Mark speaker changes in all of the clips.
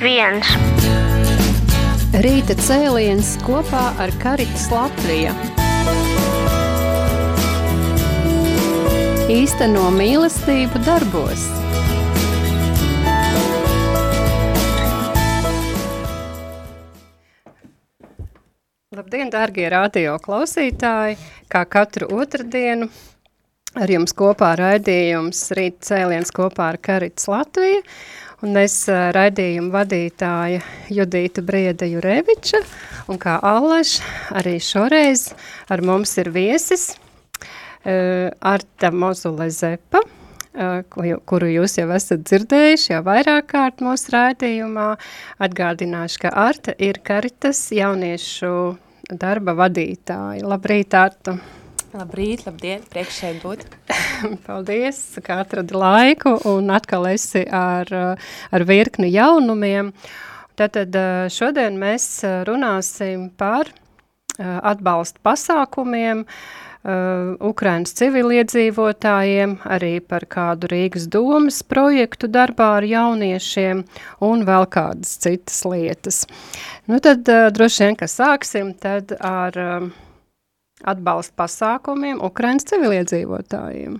Speaker 1: viens.
Speaker 2: Rīta cēliens kopā ar Karitas Latviju. Īsteno mīlestību darbos. Labdien, dārgie radio klausītāji! Kā katru otrdienu ar jums kopā raidījums Rīt cēliens kopā ar Karits Latviju. Un es raidījumu vadītāja Judīta Brieda Jureviča un kā Allaž arī šoreiz ar mums ir viesis uh, Arta Mozule Zepa, uh, kuru jūs jau esat dzirdējuši jau vairāk kārt mūsu raidījumā. Atgādināšu, ka Arta ir Karitas jauniešu darba vadītāja. Labrīt, Arta!
Speaker 3: Labrīt, labdien, priekš šeit būt.
Speaker 2: Paldies, ka atradi laiku un atkal esi ar, ar virkni jaunumiem. Tātad šodien mēs runāsim par atbalsta pasākumiem, Ukrainas civiliedzīvotājiem, arī par kādu Rīgas domas projektu darbā ar jauniešiem un vēl kādas citas lietas. Nu tad droši vien, ka sāksim tad ar atbalsta pasākumiem Ukrainas civiliedzīvotājiem.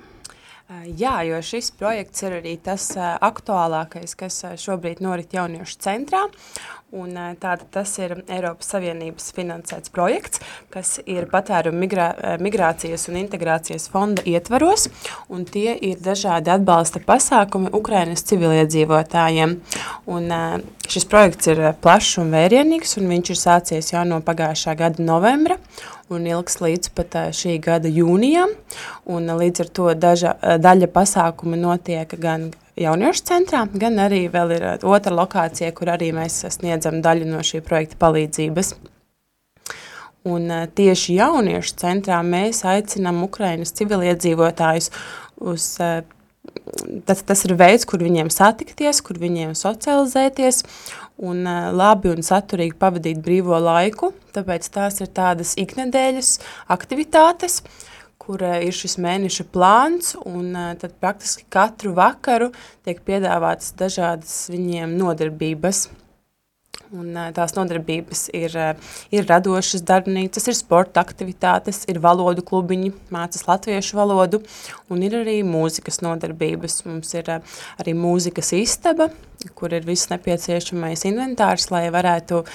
Speaker 3: Jā, jo šis projekts ir arī tas aktuālākais, kas šobrīd norit jauniešu centrā. Un, tātad tas ir Eiropas Savienības finansēts projekts, kas ir patērumu migrā, migrācijas un integrācijas fonda ietvaros, un tie ir dažādi atbalsta pasākumi Ukrainas civiliedzīvotājiem. Un, šis projekts ir plašs un vērienīgs, un viņš ir sācies jau no pagājušā gada novembra, un ilgs līdz pat šī gada jūnijam. Un līdz ar to daža, daļa pasākuma notiek gan jauniešu centrā, gan arī vēl ir otra lokācija, kur arī mēs sniedzam daļu no šī projekta palīdzības. Un tieši jauniešu centrā mēs aicinām Ukrainas civiliedzīvotājus uz tas, tas ir veids, kur viņiem satikties, kur viņiem socializēties un labi un saturīgi pavadīt brīvo laiku. Tāpēc tās ir tādas iknedēļas aktivitātes, kur ir šis mēneša plāns, un tad praktiski katru vakaru tiek piedāvātas dažādas viņiem nodarbības. Un, tās nodarbības ir, ir radošas darbnīcas, ir sporta aktivitātes, ir valodu klubiņi, mācas latviešu valodu, un ir arī mūzikas nodarbības. Mums ir arī mūzikas istaba, kur ir viss nepieciešamais inventārs, lai varētu uh,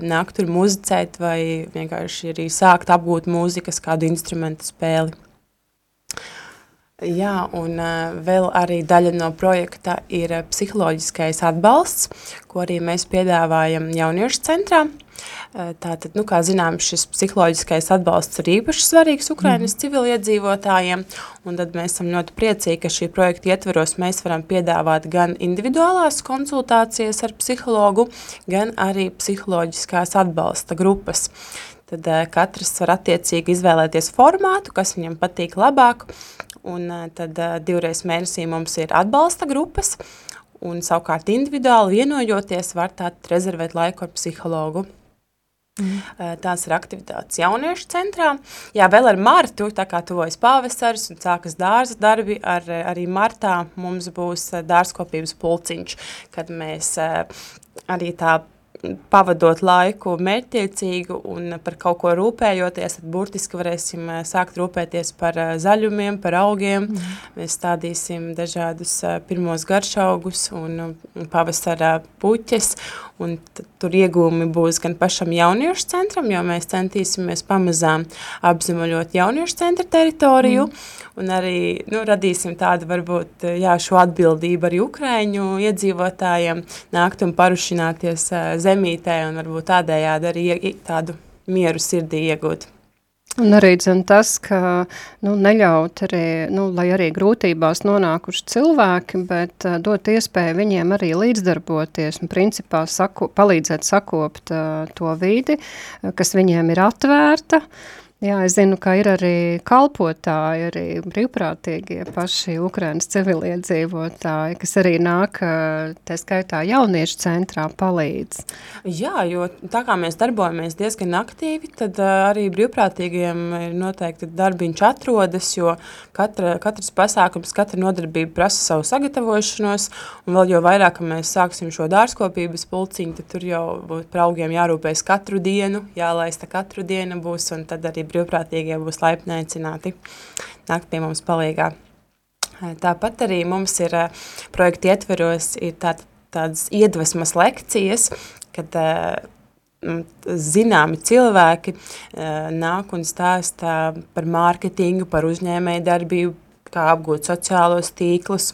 Speaker 3: nākt tur muzicēt vai vienkārši arī sākt apgūt mūzikas kādu instrumentu spēli. Jā, un vēl arī daļa no projekta ir psiholoģiskais atbalsts, ko arī mēs piedāvājam jauniešu centrā. Tātad, nu, kā zinām, šis psiholoģiskais atbalsts ir īpaši svarīgs Ukrainas mm. civiliedzīvotājiem, un tad mēs esam ļoti priecīgi, ka šī projekta ietveros mēs varam piedāvāt gan individuālās konsultācijas ar psihologu, gan arī psiholoģiskās atbalsta grupas. Tad katrs var attiecīgi izvēlēties formātu, kas viņam patīk labāk, Un tad divreiz mēnesī mums ir atbalsta grupas, un savukārt individuāli vienojoties var tātad rezervēt laiku ar psihologu. Mm. Tās ir aktivitātes jauniešu centrā. Jā, vēl ar martu, tā kā tuvojas pavasaris un sākas dārza darbi, ar, arī martā mums būs dārzkopības pulciņš, kad mēs arī tā pavadot laiku mērķtiecīgu un par kaut ko rūpējoties, tad burtiski varēsim eh, sākt rūpēties par eh, zaļumiem, par augiem. Mm. Mēs stādīsim dažādus eh, pirmos garšaugus un pavasarā puķes, un tur iegūmi būs gan pašam jauniešu centram, jo mēs centīsimies pamazām apzimuļot jauniešu centra teritoriju, mm. un arī nu, radīsim tādu varbūt jā, šo atbildību arī Ukraiņu iedzīvotājiem nākt un parušināties zemītē un varbūt tādējādi arī tādu mieru sirdī iegūt.
Speaker 2: Un arī dzen, tas, ka nu, neļaut arī, nu, lai arī grūtībās nonākuši cilvēki, bet uh, dot iespēju viņiem arī līdzdarboties un principā saku, palīdzēt sakopt uh, to vidi, kas viņiem ir atvērta, Jā, es zinu, ka ir arī kalpotāji, arī brīvprātīgie paši Ukrainas civiliedzīvotāji, kas arī nāk, tā skaitā jauniešu centrā palīdz.
Speaker 3: Jā, jo tā kā mēs darbojamies diezgan aktīvi, tad arī brīvprātīgiem ir noteikti darbiņš atrodas, jo katra, katrs pasākums, katra nodarbība prasa savu sagatavošanos, un vēl jo vairāk, ka mēs sāksim šo dārzkopības pulciņu, tad tur jau par augiem jārūpēs katru dienu, jālaista katru dienu būs, un tad arī brīvprātīgie būs laipni aicināti nākt pie mums palīgā. Tāpat arī mums ir projekta ietveros ir tā, tādas iedvesmas lekcijas, kad zināmi cilvēki nāk un stāsta par mārketingu, par uzņēmēju darbību, kā apgūt sociālos tīklus,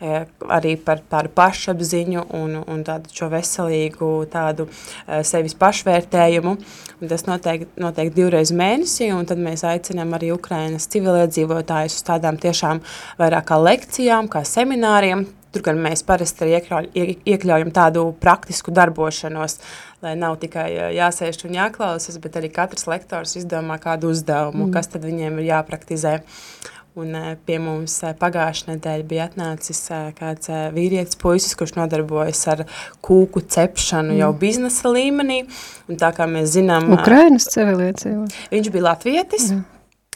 Speaker 3: e, arī par tādu pašapziņu un, un tādu šo veselīgu tādu e, sevis pašvērtējumu. Un tas notiek, notiek divreiz mēnesī, un tad mēs aicinām arī Ukrainas civiliedzīvotājus uz tādām tiešām vairāk kā lekcijām, kā semināriem, Tur gan mēs parasti iekļauj, iekļaujam tādu praktisku darbošanos, lai nav tikai e, jāsēž un jāklausas, bet arī katrs lektors izdomā kādu uzdevumu, mm. kas tad viņiem ir jāpraktizē. Un pie mums pagājušajā nedēļā bija atnācis kāds vīrietis, puisis, kurš nodarbojas ar kūku cepšanu mm. jau biznesa līmenī. Un tā kā mēs zinām,
Speaker 2: Ukrainas civiliedzīvo.
Speaker 3: Viņš bija latvietis. Mm.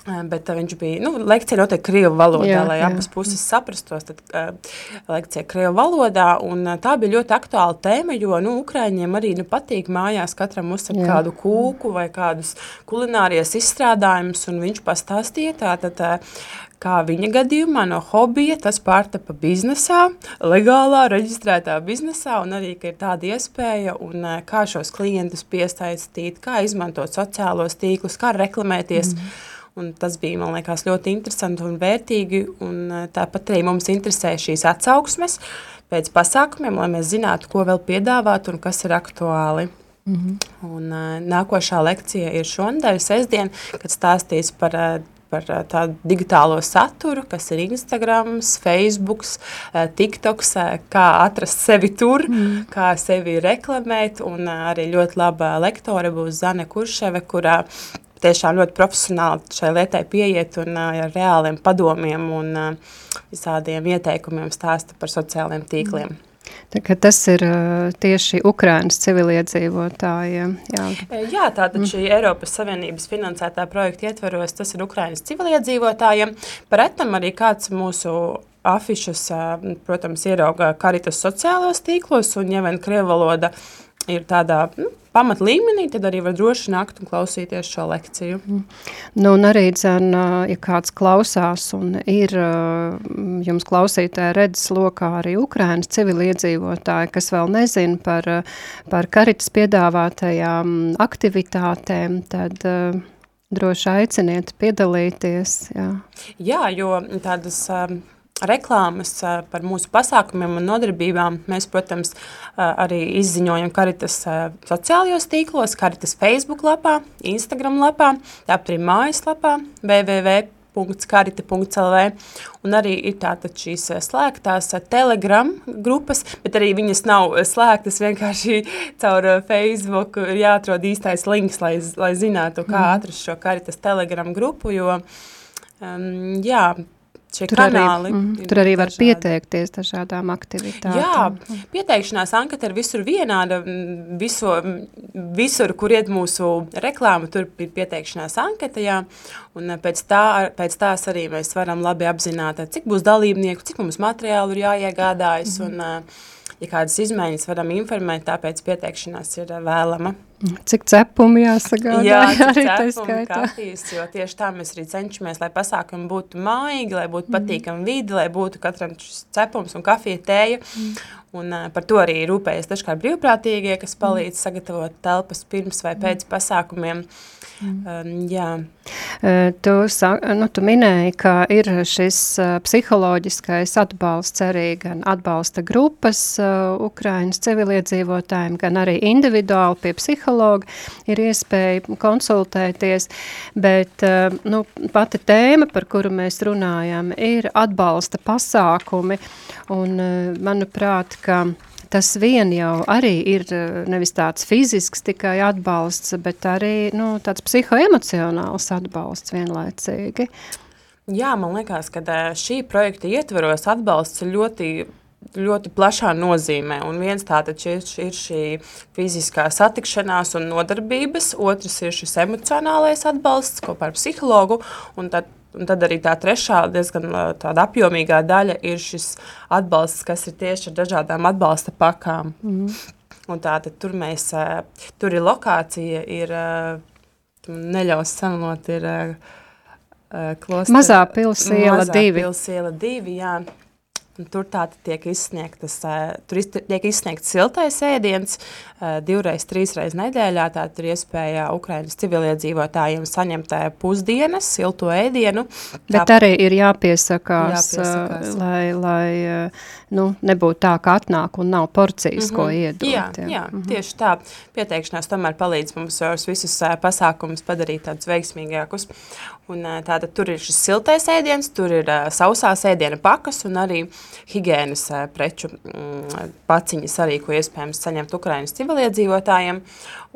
Speaker 3: Bet viņš bija, nu, lekcija notiek krievu valodā, jā, lai jā. abas puses saprastos, tad uh, lekcija krievu valodā, un uh, tā bija ļoti aktuāla tēma, jo, nu, Ukraiņiem arī, nu, patīk mājās katram uzsakt kādu kūku vai kādus kulinārijas izstrādājumus, un viņš pastāstīja tātad, uh, kā viņa gadījumā no hobija tas pārtapa biznesā, legālā, reģistrētā biznesā, un arī, ir tāda iespēja, un kā šos klientus piesaistīt, kā izmantot sociālos tīklus, kā reklamēties, mm. Un tas bija, liekas, ļoti interesanti un vērtīgi. Un eh, tāpat arī mums interesē šīs atsauksmes pēc pasākumiem, lai mēs zinātu, ko vēl piedāvāt un kas ir aktuāli. Mm -hmm. un, uh, nākošā lekcija ir šonadēļ, sestdien, kad stāstīs par par tādu digitālo saturu, kas ir Instagram, Facebook, TikToks, kā atrast sevi tur, mm. kā sevi reklamēt. Un arī ļoti laba lektore būs Zane Kurševe, kurā tiešām ļoti profesionāli šai lietai pieiet un ar reāliem padomiem un visādiem ieteikumiem stāsta par sociāliem tīkliem. Mm.
Speaker 2: Tas ir tieši Ukrainas civiliedzīvotājiem. Jā,
Speaker 3: jā tātad mm. šī Eiropas Savienības finansētā projekta ietveros, tas ir Ukrainas civiliedzīvotājiem. Pretam arī kāds mūsu afišas, protams, ierauga karitas sociālos tīklos, un ja vien krievu valoda ir tādā nu, pamat līmenī, tad arī var droši nākt un klausīties šo lekciju. Mm.
Speaker 2: Nu, un arī, dzen, ja kāds klausās un ir jums klausītāji redzes lokā arī Ukrainas civiliedzīvotāji, kas vēl nezina par, par karitas piedāvātajām aktivitātēm, tad droši aiciniet piedalīties. Jā,
Speaker 3: jā jo tādas... Um, reklāmas par mūsu pasākumiem un nodarbībām. Mēs, protams, arī izziņojam Karitas sociālajos tīklos, Karitas Facebook lapā, Instagram lapā, tāpat arī mājaslapā www.karita.lv un arī ir tātad šīs slēgtās Telegram grupas, bet arī viņas nav slēgtas. Vienkārši caur Facebook, ir jāatrod īstais links, lai, lai zinātu, kā mm. atrast šo Karitas Telegram grupu, jo um, jā, šie tur kanāli. Arī, mm,
Speaker 2: tur arī var dažādi. pieteikties dažādām aktivitātēm.
Speaker 3: Jā, pieteikšanās anketa ir visur vienāda, viso, visur, kur iet mūsu reklāma, tur ir pieteikšanās anketa, jā, un pēc, tā, pēc tās arī mēs varam labi apzināt, cik būs dalībnieku, cik mums materiālu ir jāiegādājas, mm. un, ja kādas izmaiņas varam informēt, tāpēc pieteikšanās ir vēlama.
Speaker 2: Cik cepumu jāsagādā?
Speaker 3: Jā, cik cepumu kafijas, jo tieši tā mēs arī cenšamies, lai pasākumi būtu mājīgi, lai būtu mm. patīkami vidi, lai būtu katram šis cepums un kafija tēja. Mm. Un uh, par to arī rūpējas dažkārt brīvprātīgie, kas palīdz sagatavot telpas pirms vai pēc pasākumiem. Mm. Um.
Speaker 2: Tu, nu, tu minēji, ka ir šis psiholoģiskais atbalsts arī gan atbalsta grupas Ukrainas civiliedzīvotājiem, gan arī individuāli pie psihologa ir iespēja konsultēties, bet nu, pati tēma, par kuru mēs runājam, ir atbalsta pasākumi, un manuprāt, ka tas vien jau arī ir nevis tāds fizisks tikai atbalsts, bet arī nu, tāds psihoemocionāls atbalsts vienlaicīgi.
Speaker 3: Jā, man liekas, ka šī projekta ietveros atbalsts ļoti ļoti plašā nozīmē. Un viens tātad ir, ir šī fiziskā satikšanās un nodarbības, otrs ir šis emocionālais atbalsts kopā ar psihologu, un tad, un tad arī tā trešā diezgan tāda apjomīgā daļa ir šis atbalsts, kas ir tieši ar dažādām atbalsta pakām. Mm. Un tātad tur mēs, tur ir lokācija, ir neļaus samalot, ir klostera.
Speaker 2: Mazā pilsēla divi.
Speaker 3: Mazā pilsēla divi, jā. Tur tātad tiek izsniegtas, tur tiek izsniegts siltais ēdiens divreiz, trīsreiz nedēļā. Tātad ir iespēja Ukraiņas civiliedzīvotājiem saņemt pusdienas, silto ēdienu.
Speaker 2: Bet tā, arī ir jāpiesakās, jāpiesakās. lai, lai nu, nebūtu tā, ka atnāk un nav porcijas, mm -hmm. ko mhm. iedot.
Speaker 3: Jā, jā, jā mm -hmm. tieši tā. Pieteikšanās tomēr palīdz mums visus pasākumus padarīt tādus veiksmīgākus. Un, tātad tur ir šis siltais ēdiens, tur ir uh, sausās ēdiena pakas un arī higienas uh, preču mm, paciņas arī, ko iespējams saņemt Ukrainas civiliedzīvotājiem.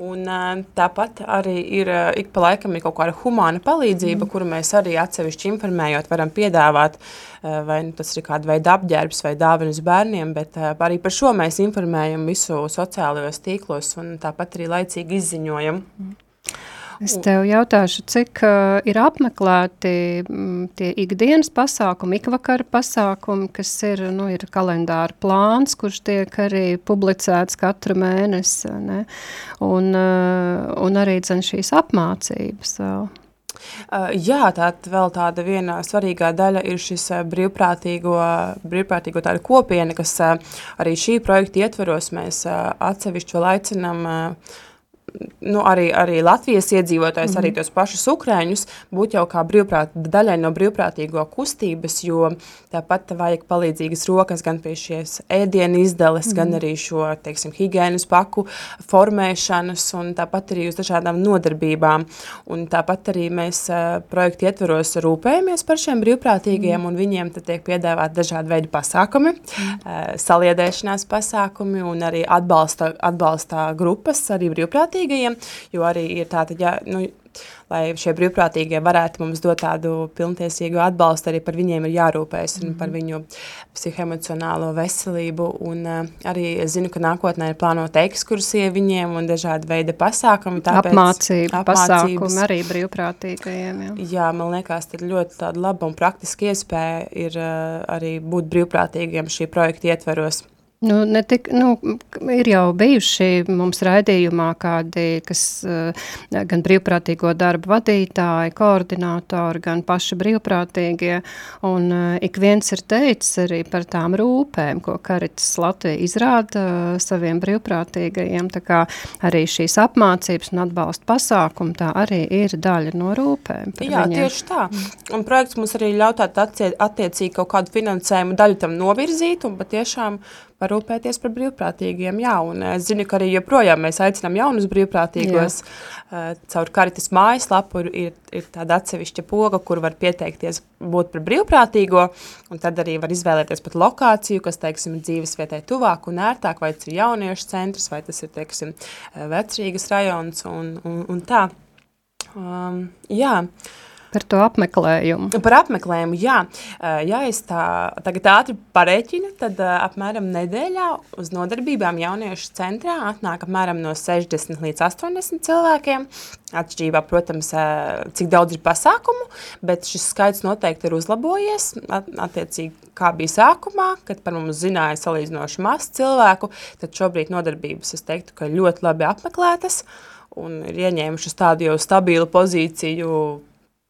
Speaker 3: Un, uh, tāpat arī ir uh, ik pa laikam ir kaut kāda humāna palīdzība, mm. kuru mēs arī atsevišķi informējot varam piedāvāt, vai nu, tas ir kāda veida apģērbs vai dāvanas bērniem, bet arī par šo mēs informējam visu sociālajos tīklos un tāpat arī laicīgi izziņojam. Mm.
Speaker 2: Es tev jautāšu, cik uh, ir apmeklēti m, tie ikdienas pasākumi, ikvakara pasākumi, kas ir, nu, ir kalendāra plāns, kurš tiek arī publicēts katru mēnesi, ne? Un, uh, un arī dzen šīs apmācības vēl.
Speaker 3: Uh, jā, tā vēl tāda viena svarīgā daļa ir šis uh, brīvprātīgo, brīvprātīgo tāda kopiena, kas uh, arī šī projekta ietveros mēs atsevišķi vēl aicinam uh, nu, arī, arī Latvijas iedzīvotājus, mm -hmm. arī mhm. tos pašus ukrāņus, būt jau kā brīvprāt, daļai no brīvprātīgo kustības, jo tāpat vajag palīdzīgas rokas gan pie šīs ēdienu izdales, mm -hmm. gan arī šo, teiksim, higienas paku formēšanas, un tāpat arī uz dažādām nodarbībām. Un tāpat arī mēs uh, projektu ietveros rūpējamies par šiem brīvprātīgiem, mm -hmm. un viņiem tiek piedāvāt dažādi veidi pasākumi, mm -hmm. uh, saliedēšanās pasākumi un arī atbalsta, atbalsta grupas, arī brīvprātīgi brīvprātīgajiem, jo arī ir tāda, ja, nu, lai šie brīvprātīgie varētu mums dot tādu pilntiesīgu atbalstu, arī par viņiem ir jārūpējas mm -hmm. un par mhm. viņu psihoemocionālo veselību. Un, uh, arī es zinu, ka nākotnē ir plānota ekskursija viņiem un dažādi veidi pasākumi.
Speaker 2: Tāpēc Apmācība, pasākumi arī brīvprātīgajiem. Jā,
Speaker 3: jā man liekas, tad ļoti tāda laba un praktiska iespēja ir uh, arī būt brīvprātīgiem šī projekta ietveros.
Speaker 2: Nu, netik, nu, ir jau bijuši mums raidījumā kādi, kas uh, gan brīvprātīgo darbu vadītāji, koordinātori, gan paši brīvprātīgie, un uh, ik viens ir teicis arī par tām rūpēm, ko Karitas Latvija izrāda uh, saviem brīvprātīgajiem, tā kā arī šīs apmācības un atbalsta pasākumi, tā arī ir daļa no rūpēm.
Speaker 3: Jā, viņiem. tieši tā. Un projekts mums arī ļautāt attiecīgi kaut kādu finansējumu daļu tam novirzīt un patiešām parūpēties par brīvprātīgiem. Jā, un es zinu, ka arī joprojām mēs aicinām jaunus brīvprātīgos. Uh, caur karitas mājaslapu ir, ir tāda atsevišķa poga, kur var pieteikties būt par brīvprātīgo, un tad arī var izvēlēties pat lokāciju, kas, teiksim, ir dzīves vietai tuvāk un ērtāk, vai tas ir jauniešu centrs, vai tas ir, teiksim, vecrīgas rajons un, un, un tā. Um, jā. Uh,
Speaker 2: Par to apmeklējumu.
Speaker 3: Par apmeklējumu, jā. Ja es tā tagad ātri pareiķinu, tad apmēram nedēļā uz nodarbībām jauniešu centrā atnāk apmēram no 60 līdz 80 cilvēkiem. Atšķirībā, protams, cik daudz ir pasākumu, bet šis skaits noteikti ir uzlabojies. Attiecīgi, kā bija sākumā, kad par mums zināja salīdzinoši maz cilvēku, tad šobrīd nodarbības, es teiktu, ka ļoti labi apmeklētas un ir ieņēmušas tādu jau stabilu pozīciju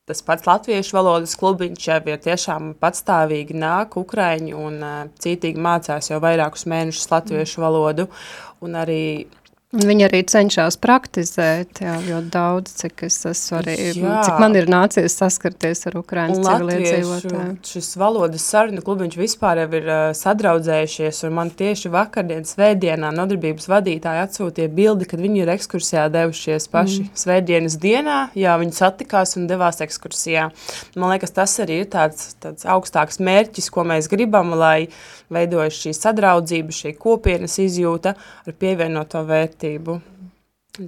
Speaker 3: tas pats latviešu valodas klubiņš jau ir tiešām patstāvīgi nāk Ukraiņu un uh, cītīgi mācās jau vairākus mēnešus latviešu valodu. Un arī
Speaker 2: Viņi arī cenšas praktizēt, jā, ļoti daudz, cik es esmu arī, jā. cik man ir nācies saskarties ar Ukrainas civiliedzīvotājiem.
Speaker 3: Šis valodas sarunu klubiņš vispār jau ir uh, sadraudzējušies, un man tieši vakardien svētdienā nodarbības vadītāji atsūtīja bildi, kad viņi ir ekskursijā devušies paši mm. svētdienas dienā, jā, viņi satikās un devās ekskursijā. Man liekas, tas arī ir tāds, tāds augstāks mērķis, ko mēs gribam, lai veidojas šī sadraudzība, šī kopienas izjūta ar pievienoto vērtību.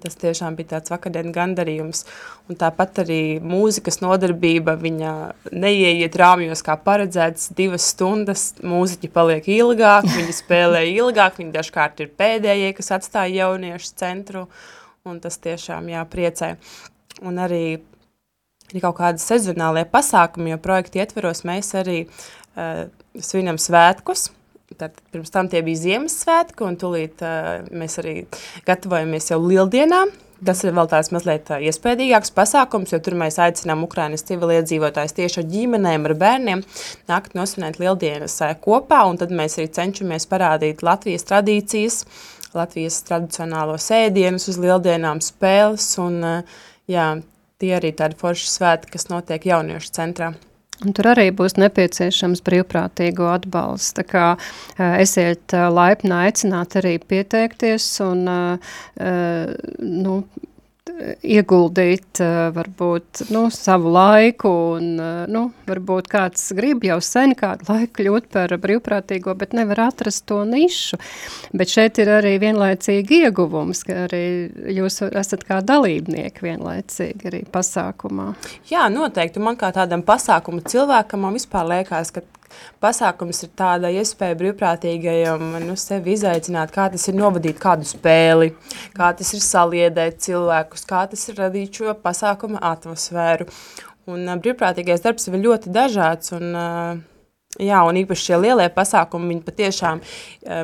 Speaker 3: Tas tiešām bija tāds vakardienas gandarījums. Un tāpat arī mūzikas nodarbība, viņa neieiet rāmjos kā paredzēts divas stundas, mūziķi paliek ilgāk, viņi spēlē ilgāk, viņi dažkārt ir pēdējie, kas atstāja jauniešu centru, un tas tiešām jā, priecē. Un arī ir kaut kādi sezonālie pasākumi, jo projekta ietveros mēs arī uh, svinam svētkus. Tad, pirms tam tie bija Ziemassvētki, un tūlīt uh, mēs arī gatavojamies jau lieldienām. Tas ir vēl tāds mazliet iespējīgāks pasākums, jo tur mēs aicinām Ukrainas civiliedzīvotājus tieši ar ģimenēm, ar bērniem nākt nosvinēt lieldienas kopā, tad mēs arī cenšamies parādīt Latvijas tradīcijas, Latvijas tradicionālos ēdienus uz lieldienām spēles, un jā, tie arī tādi forši svētki, kas notiek jauniešu centrā.
Speaker 2: Un tur arī būs nepieciešams brīvprātīgo atbalsts. Tā kā esiet laipni aicināt arī pieteikties un nu, ieguldīt varbūt nu, savu laiku un nu, varbūt kāds grib jau sen kādu laiku kļūt par brīvprātīgo, bet nevar atrast to nišu. Bet šeit ir arī vienlaicīgi ieguvums, ka arī jūs esat kā dalībnieki vienlaicīgi arī pasākumā.
Speaker 3: Jā, noteikti. Man kā tādam pasākumu cilvēkam man vispār liekas, ka pasākums ir tāda iespēja brīvprātīgajam nu, sevi izaicināt, kā tas ir novadīt kādu spēli, kā tas ir saliedēt cilvēkus, kā tas ir radīt šo pasākuma atmosfēru. Un brīvprātīgais darbs ir ļoti dažāds un uh, Jā, un īpaši šie lielie pasākumi, viņi patiešām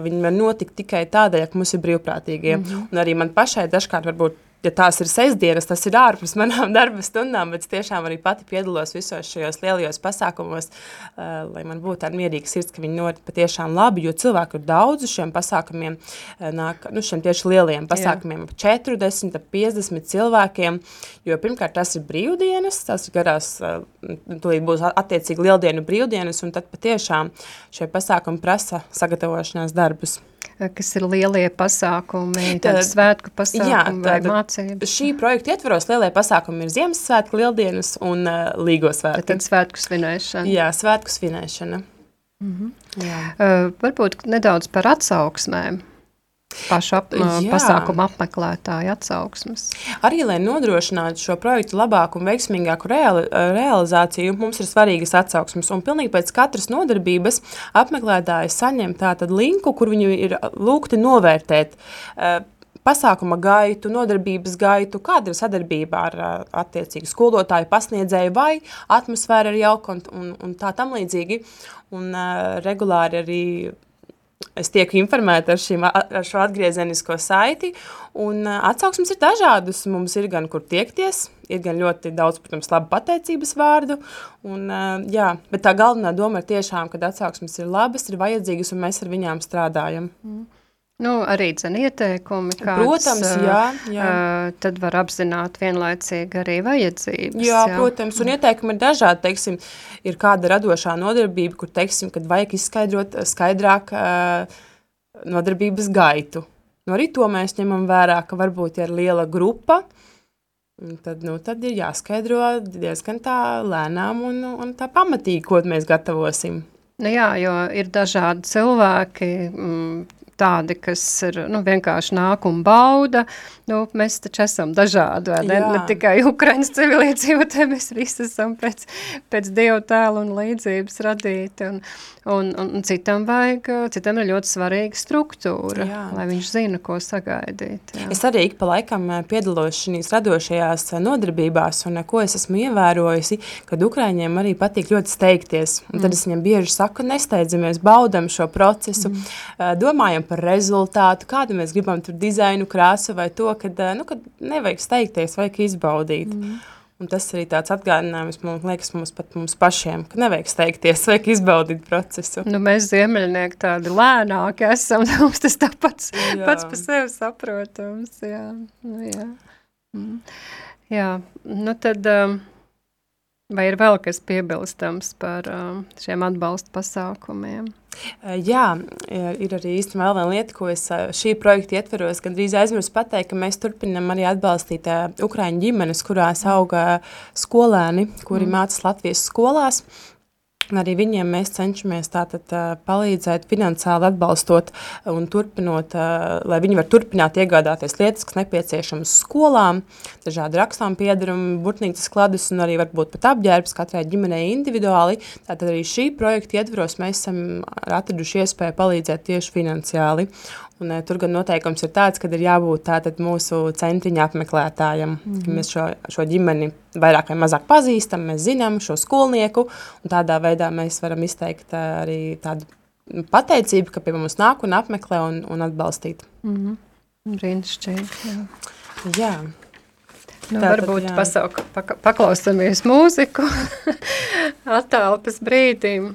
Speaker 3: viņi var notikt tikai tādēļ, ka mums ir brīvprātīgie. Mm -hmm. Un arī man pašai dažkārt varbūt ja tās ir sestdienas, tas ir ārpus manām darba stundām, bet es tiešām arī pati piedalos visos šajos lielajos pasākumos, uh, lai man būtu tāda mierīga sirds, ka viņi norit patiešām labi, jo cilvēku ir daudz šiem pasākumiem, uh, nāk, nu, šiem tieši lielajiem pasākumiem, ap 40, ap 50 cilvēkiem, jo pirmkārt tas ir brīvdienas, tas ir garās, uh, tūlīt būs attiecīgi lieldienu brīvdienas, un tad patiešām šie pasākumi prasa sagatavošanās darbus
Speaker 2: kas ir lielie pasākumi, tādi svētku pasākumi jā, vai mācības?
Speaker 3: Šī projekta ietvaros lielie pasākumi ir Ziemassvētku, Lieldienas un uh, Līgo svētku.
Speaker 2: Tad svētku svinēšana.
Speaker 3: Jā, svētku svinēšana.
Speaker 2: Mm -hmm. jā. uh, varbūt nedaudz par atsauksmēm pašu ap, Jā. pasākumu apmeklētāju atsauksmes.
Speaker 3: Arī, lai nodrošinātu šo projektu labāku un veiksmīgāku reali, realizāciju, mums ir svarīgas atsauksmes. Un pilnīgi pēc katras nodarbības apmeklētāji saņem tātad linku, kur viņi ir lūgti novērtēt uh, pasākuma gaitu, nodarbības gaitu, kāda ir sadarbība ar attiecīgu skolotāju, pasniedzēju vai atmosfēra ir jauka un, un, un tā tam līdzīgi. Un uh, regulāri arī es tiek informēta ar, šīm, ar šo atgriezenisko saiti. Un atsauksmes ir dažādas. Mums ir gan kur tiekties, ir gan ļoti daudz, protams, labu pateicības vārdu. Un, jā, bet tā galvenā doma ir tiešām, ka atsauksmes ir labas, ir vajadzīgas un mēs ar viņām strādājam. Mm.
Speaker 2: Nu, arī dzen ieteikumi, kāds,
Speaker 3: protams, jā, jā.
Speaker 2: Uh, tad var apzināt vienlaicīgi arī vajadzības.
Speaker 3: Jā, jā. protams, un ieteikumi ir dažādi, teiksim, ir kāda radošā nodarbība, kur, teiksim, kad vajag izskaidrot skaidrāk uh, nodarbības gaitu. Nu, arī to mēs ņemam vērā, ka varbūt ir liela grupa, tad, nu, tad ir jāskaidro diezgan tā lēnām un, un tā pamatīgi, ko mēs gatavosim.
Speaker 2: Nu jā, jo ir dažādi cilvēki, mm, tādi, kas ir nu, vienkārši nāk un bauda. Nu, mēs taču esam dažādi, vai ne? Jā. Ne tikai Ukraiņas civiliedzīvotāji, mēs visi esam pēc, pēc dievu tēlu un līdzības radīti. Un, un, un, un citam vajag, citam ir ļoti svarīga struktūra, jā. lai viņš zina, ko sagaidīt.
Speaker 3: Jā. Es arī pa laikam eh, piedalos šīs radošajās eh, nodarbībās, un ko es esmu ievērojusi, kad Ukraiņiem arī patīk ļoti steigties. Un tad mm. es viņam bieži saku, nesteidzamies, baudam šo procesu, mm. Eh, domājam par rezultātu, kādu mēs gribam tur dizainu, krāsu vai to, kad, nu, kad nevajag steigties, vajag izbaudīt. Mm. Un tas arī tāds atgādinājums, man liekas, mums pat mums pašiem, ka nevajag steigties, vajag izbaudīt procesu.
Speaker 2: Nu, mēs ziemeļnieki tādi lēnāki esam, mums tas tāpats jā. pats par sevi saprotams, jā. Nu, jā. Mm. jā, nu tad... Um, Vai ir vēl kas piebilstams par um, šiem atbalsta pasākumiem?
Speaker 3: Jā, ir arī īstenībā vēl viena lieta, ko es šī projekta ietveros gandrīz aizmirsu pateikt, ka mēs turpinam arī atbalstīt Ukraiņu ģimenes, kurās auga skolēni, kuri mm. mācas Latvijas skolās. Arī viņiem mēs cenšamies tātad, palīdzēt, finansiāli atbalstot un turpinot, lai viņi var turpināt iegādāties lietas, kas nepieciešamas skolām, dažādi rakstām piedarumi, burtnīcas kladus un arī varbūt pat apģērbs katrai ģimenei individuāli. Tātad arī šī projekta ietvaros mēs esam atraduši iespēju palīdzēt tieši finansiāli. Un, e, tur gan noteikums ir tāds, ka ir jābūt tātad mūsu centriņa apmeklētājam. Mm -hmm. Mēs šo, šo ģimeni vairāk vai mazāk pazīstam, mēs zinām šo skolnieku, un tādā veidā mēs varam izteikt e, arī tādu pateicību, ka pie mums nāk un apmeklē un, un atbalstīt.
Speaker 2: Mm -hmm. Brīnišķīgi, jā.
Speaker 3: Jā.
Speaker 2: Nu, Tātad, varbūt. Pasauk, pak paklausamies mūziku attālpas brīdim.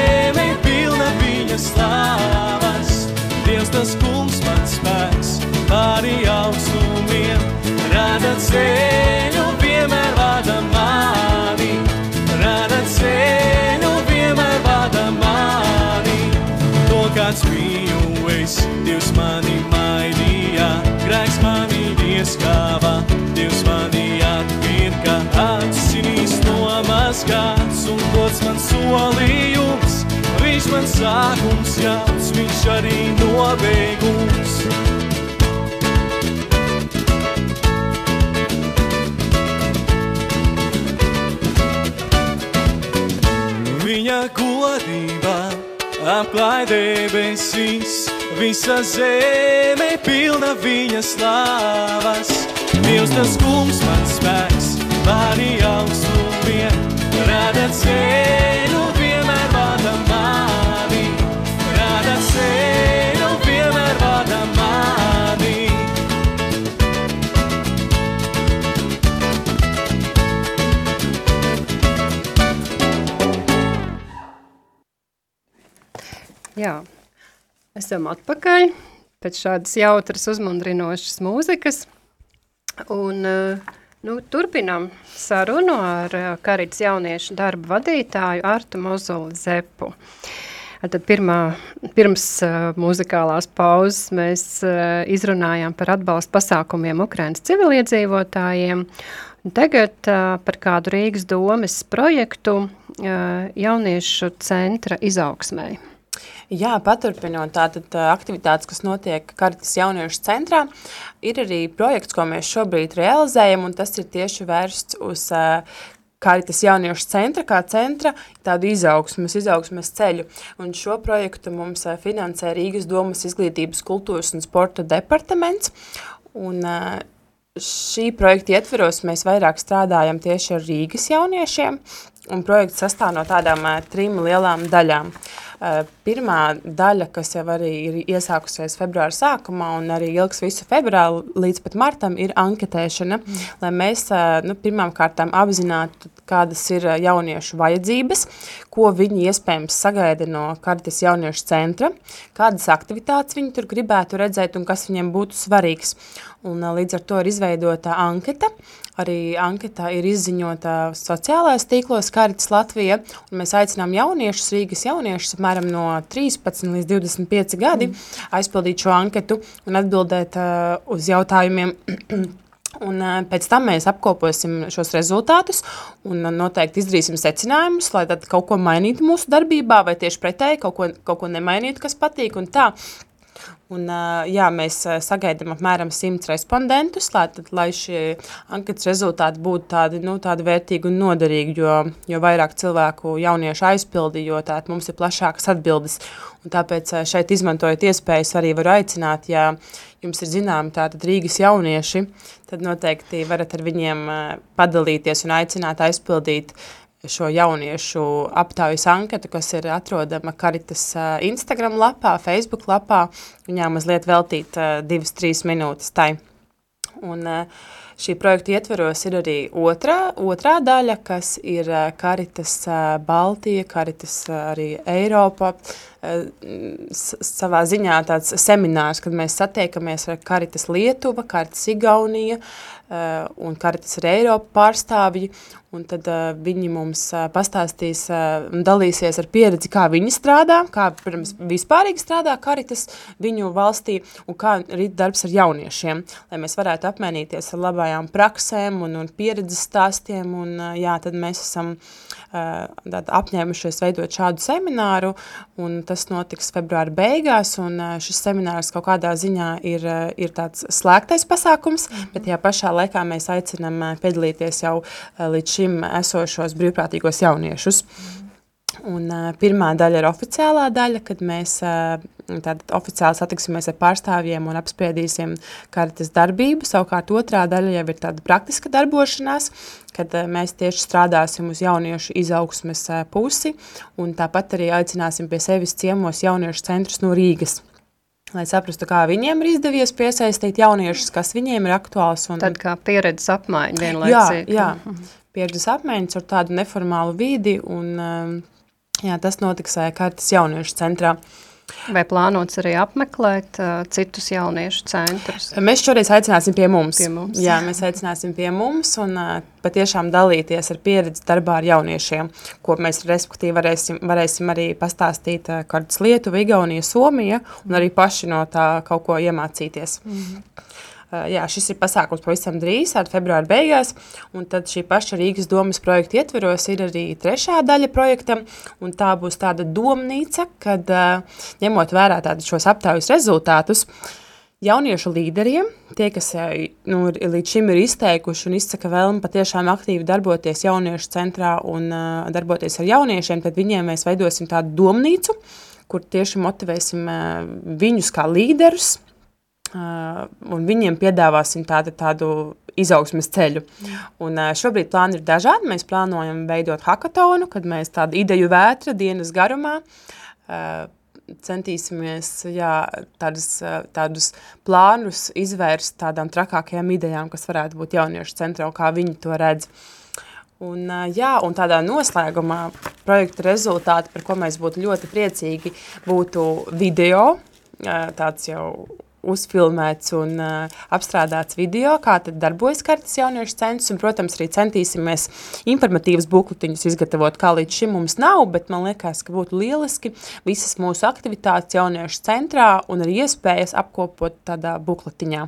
Speaker 1: ceļu vienmēr vada mani, rada ceļu vienmēr vada mani. To, kāds biju es, Dievs mani mainīja, grēks mani ieskāva, Dievs mani atpirka, atsinīs nomazgāts un dots man solījums. Viņš man sākums jauts, viņš arī nobeigums. Apklāj debesīs, visa zeme pilna
Speaker 2: viņa slāvas. Dievs tas kungs man esam atpakaļ pēc šādas jautras uzmundrinošas mūzikas. Un uh, Nu, turpinām sarunu ar uh, Karits jauniešu darba vadītāju Artu Mozoli Zepu. Tad pirmā, pirms uh, muzikālās pauzes mēs uh, izrunājām par atbalstu pasākumiem Ukrainas civiliedzīvotājiem. Tagad uh, par kādu Rīgas domes projektu uh, jauniešu centra izaugsmēji.
Speaker 3: Jā, paturpinot tātad aktivitātes, kas notiek Karitas jauniešu centrā, ir arī projekts, ko mēs šobrīd realizējam, un tas ir tieši vērsts uz Karitas jauniešu centra, kā centra, tādu izaugsmes, izaugsmes ceļu. Un šo projektu mums finansē Rīgas domas izglītības, kultūras un sporta departaments. Un, šī projekta ietveros mēs vairāk strādājam tieši ar Rīgas jauniešiem, un projekts sastāv no tādām trim lielām daļām. Pirmā daļa, kas jau arī ir iesākusies februāra sākumā un arī ilgs visu februāru līdz pat martam, ir anketēšana, mm. lai mēs nu, pirmām kārtām apzinātu, kādas ir jauniešu vajadzības, ko viņi iespējams sagaida no Karitas jauniešu centra, kādas aktivitātes viņi tur gribētu redzēt un kas viņiem būtu svarīgs. Un, līdz ar to ir izveidota anketa. Arī anketā ir izziņota sociālajās tīklos Karitas Latvija. Mēs aicinām jauniešus, Rīgas jauniešus, apmēram no 13 līdz 25 gadi, mm. aizpildīt šo anketu un atbildēt uh, uz jautājumiem. Un pēc tam mēs apkoposim šos rezultātus un noteikti izdarīsim secinājumus, lai kaut ko mainītu mūsu darbībā, vai tieši pretēji kaut ko, kaut ko nemainītu, kas patīk. Tā Un, jā, mēs sagaidām apmēram 100 respondentus, lai, tad, lai šie anketas rezultāti būtu tādi, nu, tādi vērtīgi un noderīgi, jo, jo vairāk cilvēku jauniešu aizpildi, jo tā, mums ir plašākas atbildes. Un tāpēc šeit izmantojot iespējas arī varu aicināt, ja jums ir zināmi tātad Rīgas jaunieši, tad noteikti varat ar viņiem padalīties un aicināt aizpildīt uh, šo jauniešu aptaujas anketu, kas ir atrodama Karitas Instagram lapā, Facebook lapā. Viņā mazliet veltīt divas, trīs minūtes tai. Un šī projekta ietveros ir arī otrā, otrā daļa, kas ir Karitas Baltija, Karitas arī Eiropa, savā ziņā tāds seminārs, kad mēs satiekamies ar Karitas Lietuva, Karitas Igaunija un Karitas ar Eiropa pārstāvji, Un tad uh, viņi mums uh, pastāstīs uh, un dalīsies ar pieredzi, kā viņi strādā, kā, protams, vispārīgi strādā karitas viņu valstī un kā rīt darbs ar jauniešiem, lai mēs varētu apmainīties ar labajām praksēm un, un pieredzes stāstiem. Un, uh, jā, tad mēs esam uh, apņēmušies veidot šādu semināru, un tas notiks februāra beigās, un šis seminārs kaut kādā ziņā ir, ir tāds slēgtais pasākums, mm -hmm. bet tajā pašā laikā mēs aicinam uh, piedalīties jau līdz šim esošos brīvprātīgos jauniešus. Un, uh, pirmā daļa ir oficiālā daļa, kad mēs uh, oficiāli satiksimies ar pārstāvjiem un apspriedīsim karitas darbību. Savukārt otrā daļa jau ir tāda praktiska darbošanās, kad uh, mēs tieši strādāsim uz jauniešu izaugsmes uh, pusi un tāpat arī aicināsim pie sevis ciemos jauniešu centrus no Rīgas lai saprastu, kā viņiem ir izdevies piesaistīt jauniešus, kas viņiem ir aktuāls. Un...
Speaker 2: Tad kā pieredzes apmaiņa vienlaicīgi.
Speaker 3: Jā, jā. pieredzes apmaiņas ar tādu neformālu vidi, un um, jā, tas notiks Kārtas jauniešu centrā.
Speaker 2: Vai plānots arī apmeklēt uh, citus jauniešu centrus?
Speaker 3: Mēs šoreiz aicināsim pie mums.
Speaker 2: Pie mums.
Speaker 3: Jā, mēs aicināsim pie mums un uh, patiešām dalīties ar pieredzi darbā ar jauniešiem, ko mēs respektīvi varēsim, varēsim arī pastāstīt uh, kādas Lietuva, Igaunija, Somija un arī paši no tā kaut ko iemācīties. Mm -hmm. Eh, jā, šis ir pasākums pavisam drīz, februāra beigās, tad šī paša Rīgas domas projekta ietveros ir arī trešā daļa projektam, tā būs tāda domnīca, kad eh, ņemot vērā šos aptaujas rezultātus, jauniešu līderiem, tie, kas eh, nu, līdz šim ir izteikuši un izsaka vēlmi patiešām aktīvi darboties jauniešu centrā un uh, darboties ar jauniešiem, tad viņiem mēs veidosim tādu domnīcu, kur tieši motivēsim uh, viņus kā līderus, Uh, un viņiem piedāvāsim tādu, tādu izaugsmes ceļu. Mm. Un, uh, šobrīd plāni ir dažādi. Mēs plānojam veidot hackathonu, kad mēs tādu ideju vētra dienas garumā uh, centīsimies jā, tādus, tādus plānus izvērst tādām trakākajām idejām, kas varētu būt jauniešu centrā un kā viņi to redz. Un, jā, un tādā noslēgumā projekta rezultāti, par ko mēs būtu ļoti priecīgi, būtu video, tāds jau uzfilmēts un uh, apstrādāts video, kā tad darbojas kartas jauniešu centrs, un, protams, arī centīsimies informatīvas bukletiņus izgatavot, kā līdz šim mums nav, bet man liekas, ka būtu lieliski visas mūsu aktivitātes jauniešu centrā un arī iespējas apkopot tādā bukletiņā.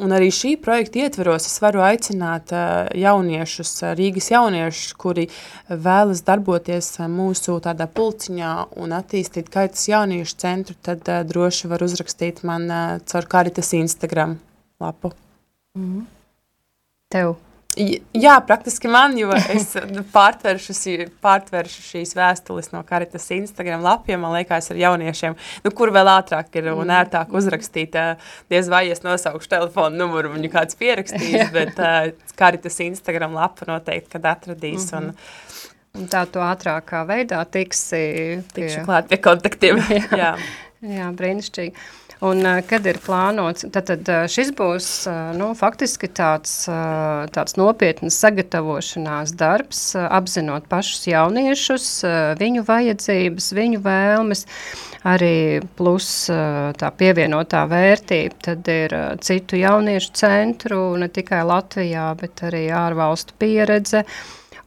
Speaker 3: Un arī šī projekta ietveros es varu aicināt jauniešus, Rīgas jauniešus, kuri vēlas darboties mūsu tādā pulciņā un attīstīt kaitas jauniešu centru, tad droši var uzrakstīt man caur Karitas Instagram lapu.
Speaker 2: Mm -hmm. Tev
Speaker 3: Jā, praktiski man, jo es pārtveršu, pārtveršu šīs vēstules no Karitas Instagram lapiem, man liekas, ar jauniešiem, nu, kur vēl ātrāk ir un mm. ērtāk uzrakstīt. Diez vai es nosaukšu telefonu numuru, viņu kāds pierakstīs, bet Karitas Instagram lapa noteikti, kad atradīs. Un,
Speaker 2: Un tā tu ātrākā veidā tiksi
Speaker 3: pie... Tikšu klāt pie kontaktiem.
Speaker 2: jā, jā. jā brīnišķīgi. Un, kad ir plānots, tad, tad šis būs nu, faktiski tāds, tāds nopietnas sagatavošanās darbs, apzinot pašus jauniešus, viņu vajadzības, viņu vēlmes, arī plus tā pievienotā vērtība, tad ir citu jauniešu centru, ne tikai Latvijā, bet arī ārvalstu pieredze.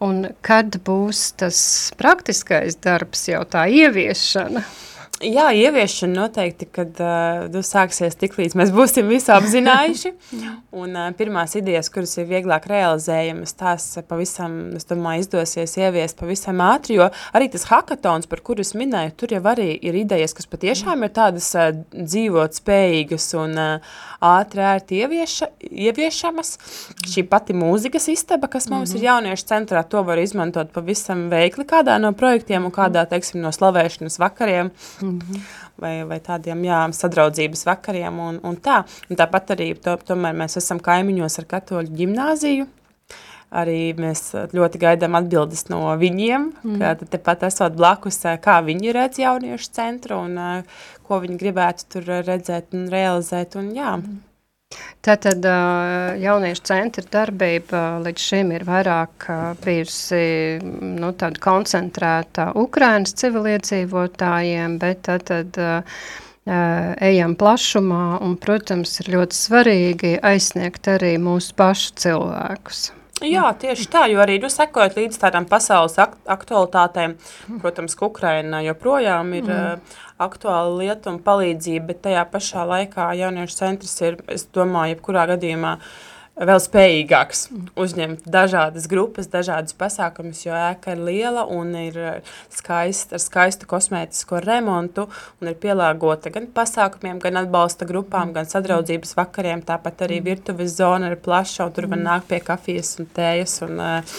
Speaker 2: Un kad būs tas praktiskais darbs, jau tā ieviešana?
Speaker 3: Jā, ieviešana noteikti, kad uh, sāksies tik līdz mēs būsim visu apzinājuši. un uh, pirmās idejas, kuras ir vieglāk realizējamas, tās pavisam, es domāju, izdosies ieviest pavisam ātri, jo arī tas hackathons, par kuru es minēju, tur jau arī ir idejas, kas patiešām ir tādas uh, dzīvot spējīgas un uh, ātri ērti ievieša, ieviešamas. Šī pati mūzikas istaba, kas mums mm -hmm. ir jauniešu centrā, to var izmantot pavisam veikli kādā no projektiem un kādā, teiksim, no slavēšanas vakariem. Mm -hmm. vai, vai tādiem jā, sadraudzības vakariem. Un, un tā. un tāpat arī to, tomēr mēs esam kaimiņos ar katoļu ģimnāziju. Arī mēs ļoti gaidām atbildes no viņiem, mm. ka tepat esot blakus, kā viņi redz jauniešu centru un ko viņi gribētu tur redzēt un realizēt. Un, jā. Mm.
Speaker 2: Tātad jauniešu centra darbība līdz šim ir vairāk bijusi nu, koncentrēta Ukrainas civiliedzīvotājiem, bet tātad ejam plašumā un, protams, ir ļoti svarīgi aizsniegt arī mūsu pašu cilvēkus.
Speaker 3: Jā, tieši tā, jo arī nu, sekojot līdz tādām pasaules ak aktualitātēm, protams, ka Ukraina joprojām ir mm. uh, aktuāla lieta un palīdzība, bet tajā pašā laikā jauniešu centrs ir, es domāju, jebkurā gadījumā vēl spējīgāks uzņemt dažādas grupas, dažādas pasākumus, jo ēka ir liela un ir skaista, ar skaistu kosmētisko remontu un ir pielāgota gan pasākumiem, gan atbalsta grupām, gan sadraudzības vakariem, tāpat arī virtuves zona ir plaša un tur var nākt pie kafijas un tējas un uh,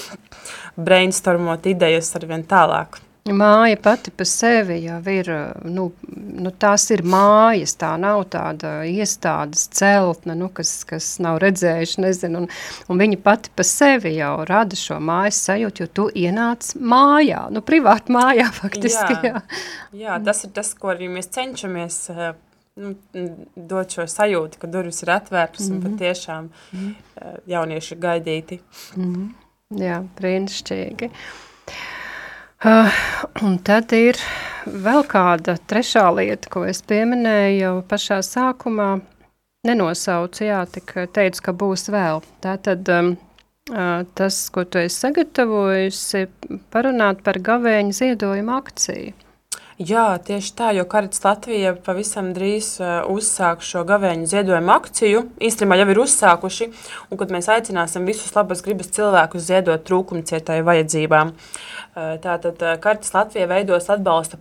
Speaker 3: brainstormot idejas arvien tālāk.
Speaker 2: Māja pati par sevi jau ir, nu, nu tās ir mājas, tā nav tāda iestādes celtne, nu, kas, kas nav redzējuši, nezinu, un, un viņa pati par sevi jau rada šo mājas sajūtu, jo tu ienāc mājā, nu, privāti mājā faktiski, jā.
Speaker 3: Jā, jā tas ir tas, ko arī mēs cenšamies uh, nu, dot šo sajūtu, ka durvis ir atvērtas mm -hmm. un mhm. patiešām mm -hmm. jaunieši gaidīti.
Speaker 2: Mm -hmm. Jā, brīnišķīgi. Uh, un tad ir vēl kāda trešā lieta, ko es pieminēju jau pašā sākumā. Nenosaucu, jā, tik teicu, ka būs vēl. Tātad um, uh, tas, ko tu esi sagatavojusi, parunāt par gavēņu ziedojumu akciju.
Speaker 3: Jā, tieši tā, jo Karits Latvija pavisam drīz uh, uzsāks šo gavēņu ziedojumu akciju. Īstenībā jau ir uzsākuši, un kad mēs aicināsim visus labas gribas cilvēkus ziedot trūkumcietai vajadzībām. Eh, tātad eh, Kartes Latvija veidos atbalsta,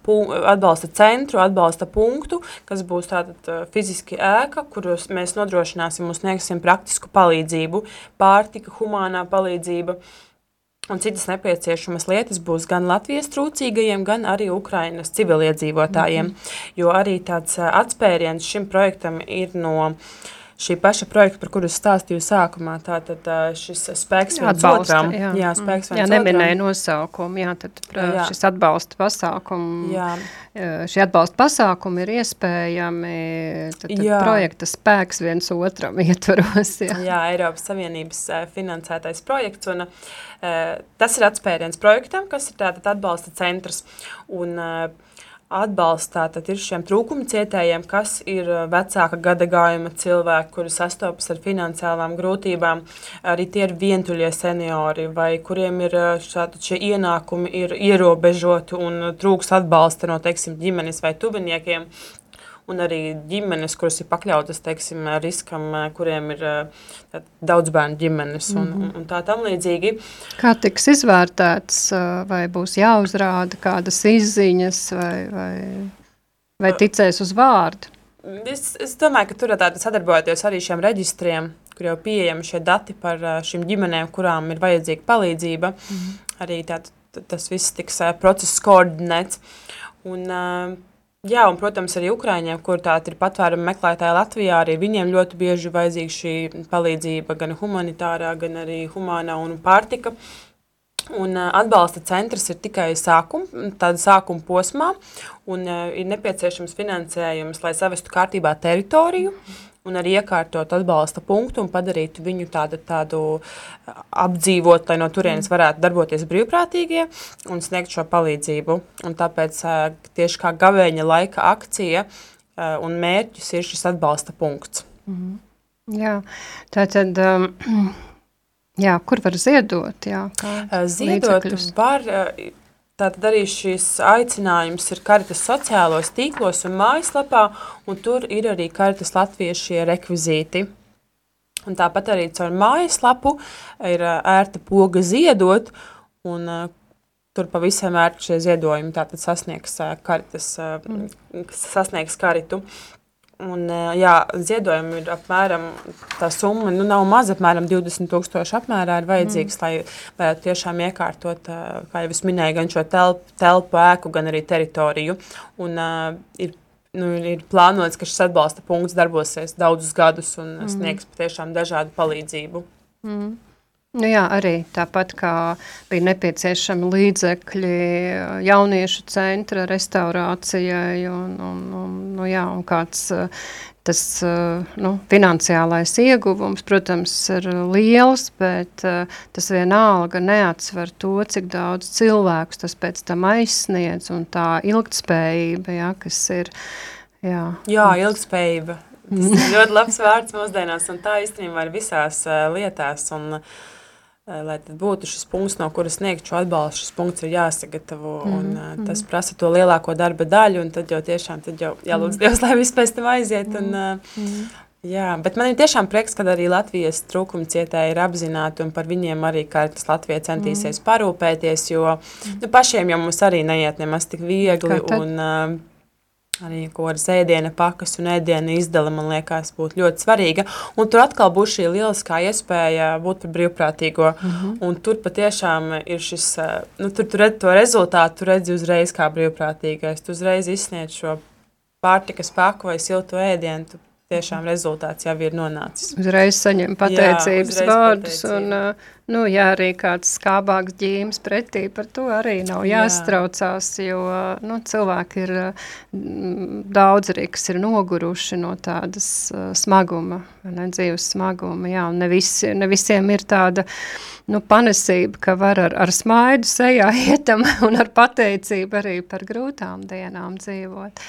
Speaker 3: atbalsta centru, atbalsta punktu, kas būs tātad eh, fiziski ēka, kuros mēs nodrošināsim un sniegsim praktisku palīdzību, pārtika, humānā palīdzība. Un citas nepieciešamas lietas būs gan Latvijas trūcīgajiem, gan arī Ukrainas civiliedzīvotājiem. Mm -hmm. Jo arī tāds atspēriens šim projektam ir no uh, šī paša projekta, par kuru es stāstīju sākumā, tātad šis spēks viens
Speaker 2: atbalsta,
Speaker 3: otram.
Speaker 2: Jā, jā spēks viens jā, neminēja nosaukumu, jā, tad jā. šis atbalsta pasākumu, jā. šie atbalsta pasākumi ir iespējami, tad, tad jā. projekta spēks viens otram ietvaros.
Speaker 3: Jā, jā Eiropas Savienības finansētais projekts, un tas ir atspēriens projektam, kas ir tātad atbalsta centrs, un atbalstā tad ir šiem trūkumu cietējiem, kas ir uh, vecāka gadagājuma cilvēki, kuri sastopas ar finansiālām grūtībām, arī tie ir vientuļie seniori, vai kuriem ir uh, šādi, šie ienākumi ir ierobežoti un trūks atbalsta no, teiksim, ģimenes vai tuviniekiem, un arī ģimenes, kuras ir pakļautas teiksim, riskam, kuriem ir tā, daudz bērnu ģimenes un, mm -hmm. un tā tam līdzīgi.
Speaker 2: Kā tiks izvērtēts, vai būs jāuzrāda kādas izziņas vai, vai, vai ticēs uz vārdu?
Speaker 3: Es, es domāju, ka tur ir tāda sadarbojoties arī šiem reģistriem, kur jau pieejami šie dati par šīm ģimenēm, kurām ir vajadzīga palīdzība. Mm -hmm. Arī tā, tas viss tiks process koordinēts. Un, uh, Jā, un, protams, arī Ukrāņiem, kur tāda ir patvēruma meklētāja Latvijā, arī viņiem ļoti bieži vajadzīga šī palīdzība, gan humanitārā, gan arī humānā un pārtika. Un atbalsta centrs ir tikai sākum, sākuma posmā, un ir nepieciešams finansējums, lai savestu kārtībā teritoriju. Un arī iekārtot atbalsta punktu un padarīt viņu tādu, tādu apdzīvot, lai no turienes varētu darboties brīvprātīgie un sniegt šo palīdzību. Un tāpēc tieši kā gavēņa laika akcija un mērķis ir šis atbalsta punkts. -hmm.
Speaker 2: Jā, tā tad. Um, Jā, kur var ziedot? Jā,
Speaker 3: ziedot līdzekļus? var. Tātad arī šis aicinājums ir Karitas sociālos tīklos un mājaslapā, un tur ir arī Karitas latviešu rekvizīti. Un tāpat arī caur mājaslapu ir ērta poga ziedot, un tur pavisam ērti šie ziedojumi tātad sasniegs, karitas, sasniegs karitu. Un, jā, ziedojumi ir apmēram tā summa, nu, nav maza, apmēram 20,000 apmērā ir vajadzīgs, mm. lai varētu tiešām iekārtot, kā jau es minēju, gan šo telpu, telpu ēku, gan arī teritoriju. Un, uh, ir, nu, ir plānots, ka šis atbalsta punkts darbosies daudzus gadus un mm. sniegs patiešām dažādu palīdzību.
Speaker 2: Mm. Nu jā, arī tāpat kā bija nepieciešami līdzekļi jauniešu centra restaurācijai un, un, un, nu jā, un kāds tas nu, finansiālais ieguvums, protams, ir liels, bet tas vienalga neatsver to, cik daudz cilvēkus tas pēc tam aizsniedz un tā ilgtspējība, jā, kas ir.
Speaker 3: Jā, jā ilgtspējība. Tas ir ļoti labs vārds mūsdienās, un tā īstenībā ir visās lietās. Un, uh, Eh, lai tad būtu šis punkts, no kuras sniegt šo atbalstu, šis punkts ir jāsagatavo. Mm -hmm. un, uh, tas prasa to lielāko darba daļu, un tad jau tiešām tad jau jālūdz mm -hmm. Dievs, lai viss pēc tam aiziet. Un, uh, mm -hmm. Jā, bet man ir tiešām prieks, ka arī Latvijas trūkuma cietēji ir apzināti un par viņiem arī kārtas Latvija centīsies mm. parūpēties, jo nu, pašiem jau mums arī neiet nemaz tik viegli. Un, uh, Arī ar sēdienu pakas un ēdienu izdala, man liekas, būtu ļoti svarīga. Un tur atkal būs šī lieliskā iespēja būt par brīvprātīgo. Mm -hmm. Un tur patiešām ir šis, nu, tur, tur redz to rezultātu, tu redzi uzreiz kā brīvprātīgais. Tu uzreiz izsniedz šo pārtikas paku vai siltu ēdienu. Tu tiešām rezultāts jau ir nonācis.
Speaker 2: Uzreiz saņem pateicības jā, vārdus, pateicība. un, nu, ja arī kāds skābāks ģīms pretī, par to arī nav jāstraucās, jo, nu, cilvēki ir daudz arī, kas ir noguruši no tādas smaguma, ne, dzīves smaguma, jā, un ne, visi, ne visiem ir tāda, nu, panesība, ka var ar, ar smaidu sejā ietam un ar pateicību arī par grūtām dienām dzīvot.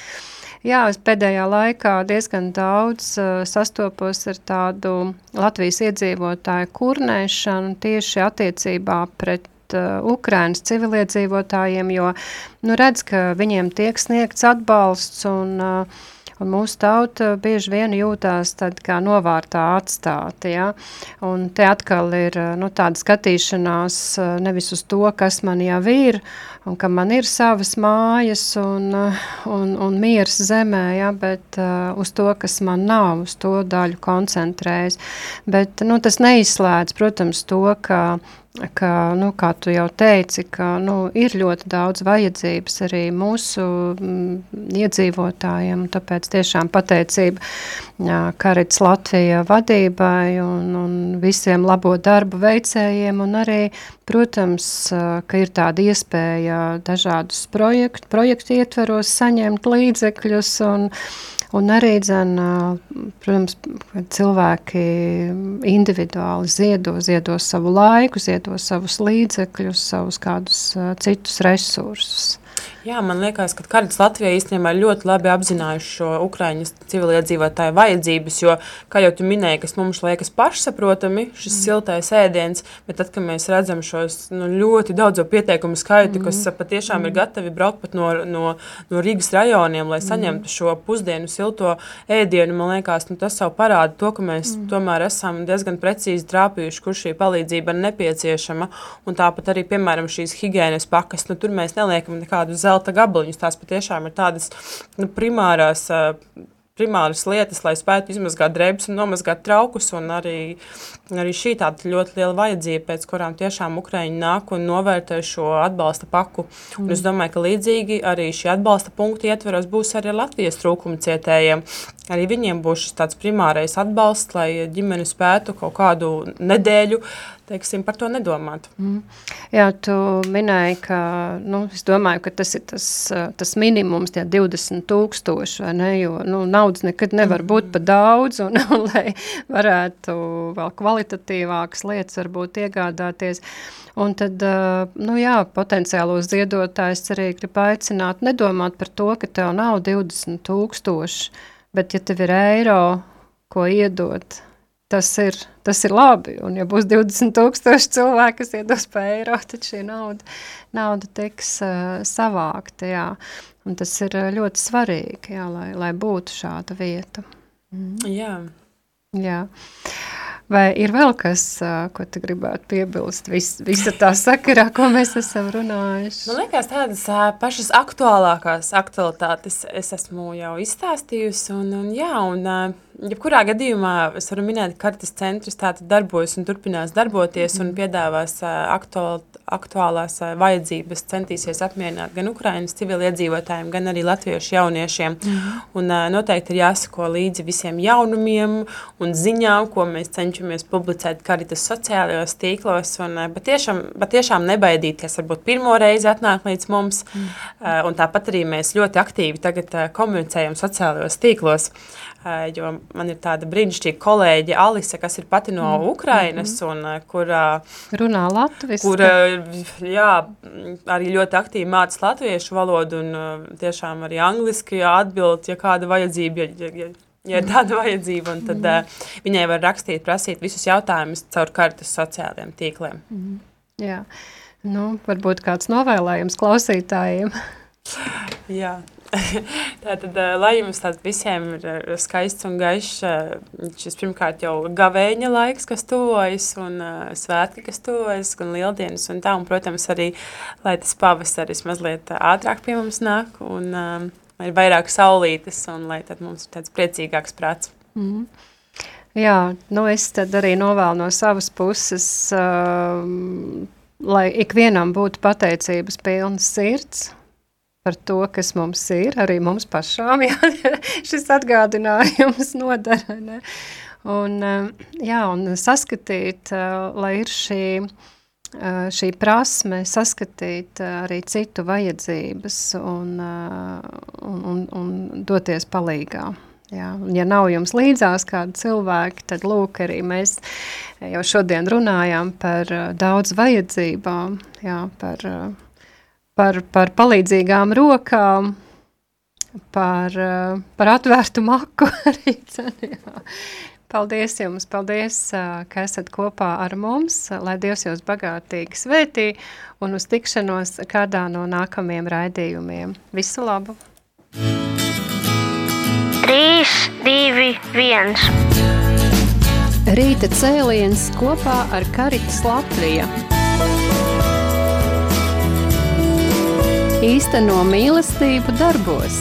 Speaker 2: Jā, es pēdējā laikā diezgan daudz uh, sastopos ar tādu Latvijas iedzīvotāju kurnēšanu tieši attiecībā pret uh, Ukrainas civiliedzīvotājiem, jo nu, redz, ka viņiem tiek sniegts atbalsts un uh, Un mūsu tauta bieži vien jūtās tad kā novārtā atstāta, ja? Un te atkal ir nu, tāda skatīšanās nevis uz to, kas man jau ir, un ka man ir savas mājas un, un, un miers zemē, ja? bet uh, uz to, kas man nav, uz to daļu koncentrējas. Bet nu, tas neizslēdz, protams, to, ka ka, nu, kā tu jau teici, ka nu, ir ļoti daudz vajadzības arī mūsu mm, iedzīvotājiem. Tāpēc tiešām pateicība Karits Latvija vadībai un, un visiem labo darbu veicējiem un arī, protams, ka ir tāda iespēja dažādus projektu, projektu ietveros saņemt līdzekļus un, Un arī, dzen, protams, cilvēki individuāli ziedo, ziedo savu laiku, ziedo savus līdzekļus, savus kādus citus resursus.
Speaker 3: Jā, man liekas, ka Karitas Latvijā īstenībā ļoti labi apzinājuši šo Ukraiņas civiliedzīvotāju vajadzības, jo, kā jau tu minēji, kas mums liekas pašsaprotami, šis mm. siltais ēdiens, bet tad, kad mēs redzam šos nu, ļoti daudzo pieteikumu skaitu, mm. kas patiešām mm. ir gatavi braukt pat no, no, no Rīgas rajoniem, lai saņemtu mm. šo pusdienu silto ēdienu, man liekas, nu, tas jau parāda to, ka mēs mm. tomēr esam diezgan precīzi trāpījuši, kur šī palīdzība ir nepieciešama, un tāpat arī, piemēram, šīs higienas pakas, nu, tur mēs neliekam nekādu zelta zelta gabaliņus. Tās patiešām ir tādas nu, primārās. Primāras lietas, lai spētu izmazgāt drēbes un nomazgāt traukus. Un arī, arī šī tāda ļoti liela vajadzība, pēc kurām tiešām Ukraiņi nāk un novērtē šo atbalsta paku. Un es domāju, ka līdzīgi arī šī atbalsta punkti ietveros būs arī Latvijas trūkuma cietējiem, arī viņiem būs šis tāds primārais atbalsts, lai ģimene spētu kaut kādu nedēļu teiksim, par to nedomāt. Mm.
Speaker 2: Jā, tu minēji, ka nu, es domāju, ka tas ir tas, tas minimums, tie 20 tūkstoši, vai ne, jo nu, naudas nekad nevar būt pa daudz, un, un lai varētu vēl kvalitatīvākas lietas varbūt iegādāties. Un tad, nu jā, potenciālos ziedotājs arī grib aicināt nedomāt par to, ka tev nav 20 tūkstoši, Bet, ja tev ir eiro, ko iedot, tas ir, tas ir labi. Un, ja būs 20,000 cilvēki, kas iedos par eiro, tad šī nauda, nauda tiks uh, savākta. Jā. Un tas ir ļoti svarīgi, jā, lai, lai būtu šāda vieta.
Speaker 3: Mm. Jā.
Speaker 2: jā. Vai ir vēl kas, ko tu gribētu piebilst? Vis, visa tā sakarā, ko mēs esam runājuši.
Speaker 3: Man liekas, tādas pašas aktuālākās aktualitātes es esmu jau izstāstījusi. Un, un, jā, un, jebkurā gadījumā es varu minēt, ka Karitas centrs tātad darbojas un turpinās darboties un piedāvās aktuāli aktuālās vajadzības centīsies apmierināt gan Ukraiņas civiliedzīvotājiem, gan arī latviešu jauniešiem. Mm. Un, noteikti ir jāsako līdzi visiem jaunumiem un ziņām, ko mēs cenšamies publicēt Karitas sociālajos tīklos. Un, patiešām, patiešām nebaidīties, varbūt pirmo reizi atnāk līdz mums. Mm. Un tāpat arī mēs ļoti aktīvi tagad komunicējam sociālajos tīklos. Jo man ir tāda brīnišķīga kolēģe Alise, kas ir pati no mm. Ukrainas, mm -hmm. un kur
Speaker 2: runā latviešu.
Speaker 3: Kur jā, arī ļoti aktīvi mācās latviešu valodu un tiešām arī angliski atbild, ja kāda vajadzība. Ja, ja, ja, ir tāda vajadzība, tad mm. uh, viņai var rakstīt, prasīt visus jautājumus caur kartes sociālajiem tīkliem.
Speaker 2: Mm. Jā, nu, varbūt kāds novēlējums klausītājiem.
Speaker 3: Jā, Tātad, lai jums tād visiem ir skaists un gaišs, šis pirmkārt jau gavēņa laiks, kas tuvojas, un svētki, kas tuvojas, gan lieldienas un tā, un, protams, arī, lai tas pavasaris mazliet ātrāk pie mums nāk, un um, ir vairāk saulītes, un lai tad mums ir tāds priecīgāks prāts. Mm -hmm.
Speaker 2: Jā, nu es tad arī novēlu no savas puses, um, lai ikvienam būtu pateicības pilnas sirds, par to, kas mums ir, arī mums pašām, jā, šis atgādinājums nodara, ne? Un, eh, jā, un saskatīt, eh, lai ir šī, šī prasme, saskatīt arī citu vajadzības un, un, un, un doties palīgā. Jā, ja nav jums līdzās kādi cilvēki, tad lūk, arī mēs jau šodien runājām par daudz vajadzībām, jā, par par, par palīdzīgām rokām, par, eh, par atvērtu maku arī. Jā. Paldies jums, paldies, ka esat kopā ar mums, lai Dievs jūs bagātīgi svētī un uz tikšanos kādā no nākamajiem raidījumiem. Visu labu!
Speaker 4: 3, 2, 1
Speaker 2: Rīta cēliens kopā ar Karitas Latviju. īsteno mīlestību darbos.